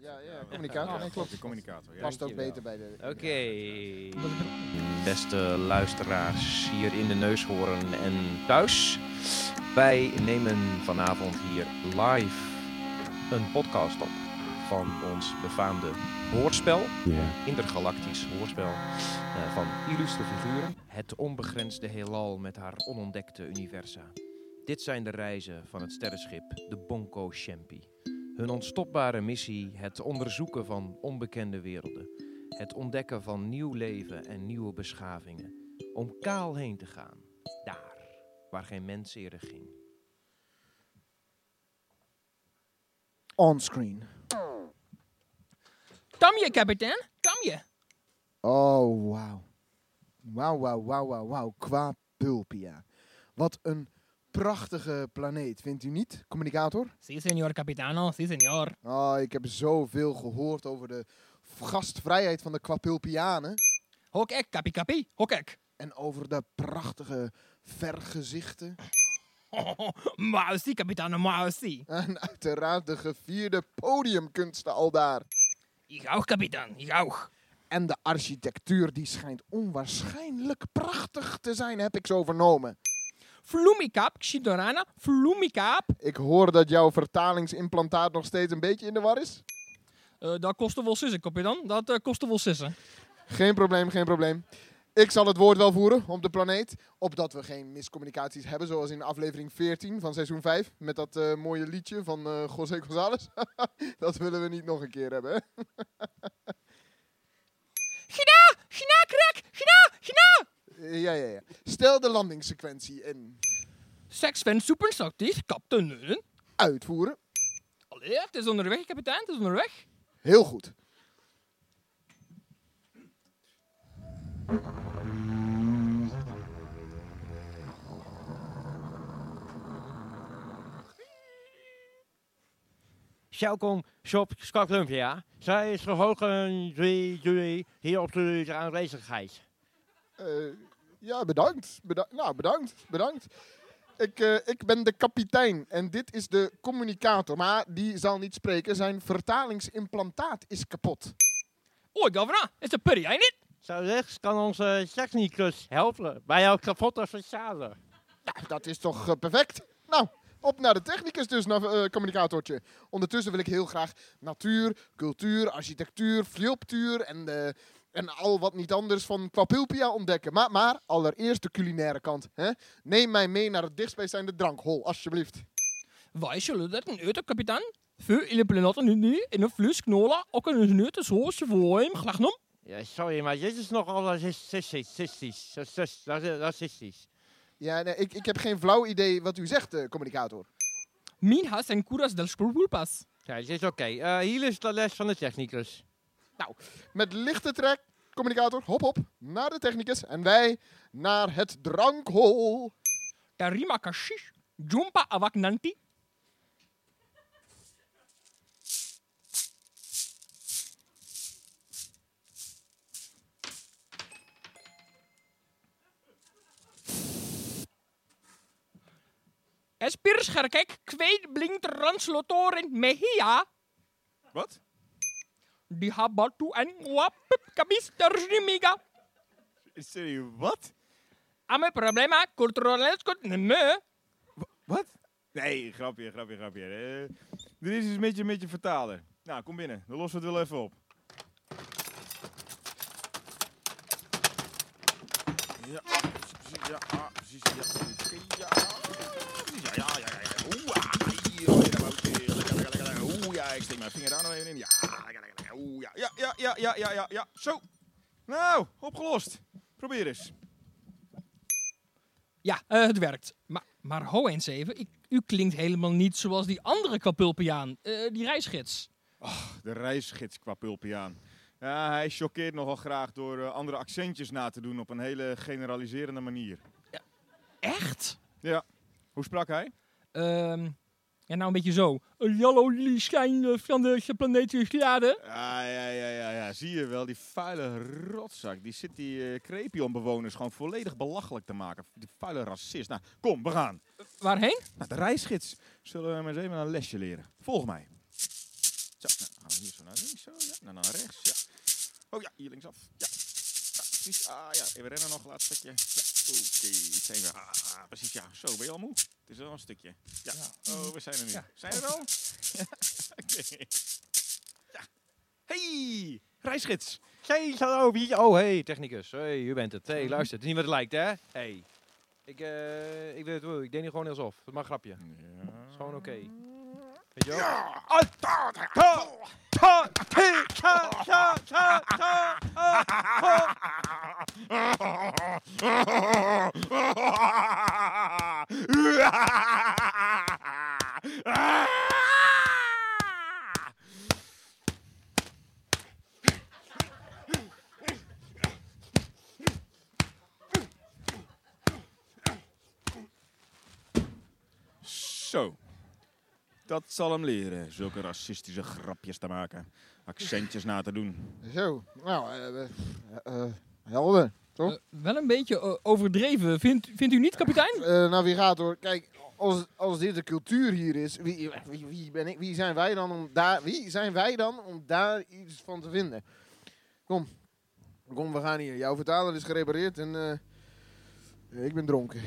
Ja, ja, communicator. Nee, klopt. De communicator. Ja. Past ook beter bij de... Oké. Beste luisteraars hier in de neushoorn en thuis. Wij nemen vanavond hier live een podcast op van ons befaamde hoorspel. Intergalactisch hoorspel eh, van illustre figuren. Het onbegrensde heelal met haar onontdekte universa. Dit zijn de reizen van het sterrenschip de Bonko Shempi. Hun onstopbare missie het onderzoeken van onbekende werelden. Het ontdekken van nieuw leven en nieuwe beschavingen. Om kaal heen te gaan. Daar, waar geen mens eerder ging. Onscreen. Kom je, kapitein? Kom je? Oh, wauw. Wauw, wauw, wauw, wauw, wauw. Qua Pulpia. Wat een prachtige planeet, vindt u niet, communicator? Sí, señor capitano. Sí, señor. Oh, ik heb zoveel gehoord over de gastvrijheid van de Quapulpianen. Hok ek, kapi kapi. Hok ek. En over de prachtige vergezichten. Mausie, kapitano, mausie. En uiteraard de gevierde podiumkunsten al daar. Ik auch, kapitaan. Ik auch. En de architectuur die schijnt onwaarschijnlijk prachtig te zijn, heb ik zo vernomen. Flumikap, Xidorana, Flumikap. Ik hoor dat jouw vertalingsimplantaat nog steeds een beetje in de war is. Eh, dat kostte wel sissen, kapitein. Dat eh, kostte wel sissen. Geen probleem, geen probleem. Ik zal het woord wel voeren op de planeet. Opdat we geen miscommunicaties hebben, zoals in aflevering 14 van seizoen 5. Met dat eh, mooie liedje van eh José González. dat willen we niet nog een keer hebben, hè? Gina, Gina, krek, Gina, Gina. Ja, ja, ja. Stel de landingssequentie in. Seks van supersactief, kapitein. Uitvoeren. Allee, het is onderweg, kapitein. Het is onderweg. Heel goed. Welkom, Shop Skaklumpia. Zij is verhogen jullie hier op de aanwezigheid. Eh, ja, bedankt. Beda nou, bedankt. Bedankt. Ik, eh, ik ben de kapitein en dit is de communicator. Maar die zal niet spreken. Zijn vertalingsimplantaat is kapot. Oh, governor, is een purry, ain't it? Zo rechts kan onze technicus helpen bij jouw kapotte façade. Nou, dat is toch eh, perfect. Nou, op naar de technicus dus, naar, eh, communicatortje. Ondertussen wil ik heel graag natuur, cultuur, architectuur, flioptuur en, eh, en al wat niet anders van Quapulpia ontdekken. Maar, maar allereerst de culinaire kant. Hè? Neem mij mee naar het dichtstbijzijnde drankhol, alsjeblieft. Wij zullen dat een eten, kapitein. Voor in de planetten nu in een fles knola, ook een nette soosje voor hem, glagnom. Ja, sorry, maar dit is nogal racistisch. Racistisch. racistisch. Ja, nee, ik, ik heb geen flauw idee wat u zegt, eh, communicator. Minhas en curas del spulpulpas. Kijk, het is oké. Eh, hier is de les van de technicus. Met lichte trek, communicator, hop hop, naar de technicus. En wij naar het drankhol. Tarima kashish, jumpa avaknanti. Espir scherkek, kweet blinkt ranslotoren mehia. Wat? Die habatu en wapip kabister rimiga. Serieus, wat? Ame problema culturales me. Wat? Nee, grapje, grapje, grapje. Eh, er is iets met je, met je vertaler. Nou, kom binnen. Dan lossen we het wel even op. Ja, precies, ja, ah, precies, ja, ja, ja, ja, ja. Oeh, ah, hier, oh, ja, maar oké, lekker, lekker, lekker, lekker. Oeh, ja, ik steek mijn vinger daar nog even in. Ja, lekker, lekker, lekker. Oeh, ja, ja, ja, ja, ja, ja, ja, ja. Zo. Nou, opgelost. Probeer eens. Ja, eh, het werkt. Maar, maar ho eens even, ik, u klinkt helemaal niet zoals die andere kapulpiaan, eh, die reisgids. De reisgids qua Pulpiaan. Ja, hij choqueert nogal graag door eh, andere accentjes na te doen op een hele generaliserende manier. Echt? Ja. Hoe sprak hij? Ehm ja, nou een beetje zo. Een Jallo schijn van de planeet geladen. Ja, ja, ja, ja. Zie je wel, die vuile rotzak. Die zit die uh, Crepion-bewoners gewoon volledig belachelijk te maken. Die vuile racist. Nou, kom, we gaan. Waarheen? Nou, de reisgids. Zullen we maar eens even een lesje leren. Volg mij. Zo, nou, gaan we hier zo naar links. Zo, ja. Dan naar rechts. Ja. Oh ja, hier linksaf. Ja. ja precies. Ah ja, even rennen nog, laatste stukje. Ja. Oké, zijn we. Ah, precies, ja. Zo, ben je al moe? Het is wel een stukje. Ja. Oh, we zijn er nu. Ja. Zijn we er al? Ja. Oké. Ja. Hey, reisgids. Hey, hallo, wie? Oh, hey, technicus. Hey, u bent het. Hey, luister, het is niet wat het lijkt, hè? Hey. Ik, eh, ik weet het wel, ik deed niet gewoon alsof. Dat mag een grapje. Ja. is gewoon oké. Weet je wel? Ja. Ah, Zo. Dat zal hem leren, zulke racistische grapjes te maken. Accentjes na te doen. Zo, nou, eh, eh, eh, helder. Eh, wel een beetje eh, overdreven. Vindt, vindt u niet, kapitein? Eh, navigator, kijk, als, als dit de cultuur hier is, wie, wie, wie, ben ik, wie, zijn wij dan om daar, wie zijn wij dan om daar iets van te vinden? Kom, kom, we gaan hier. Jouw vertaler is gerepareerd en eh, ik ben dronken.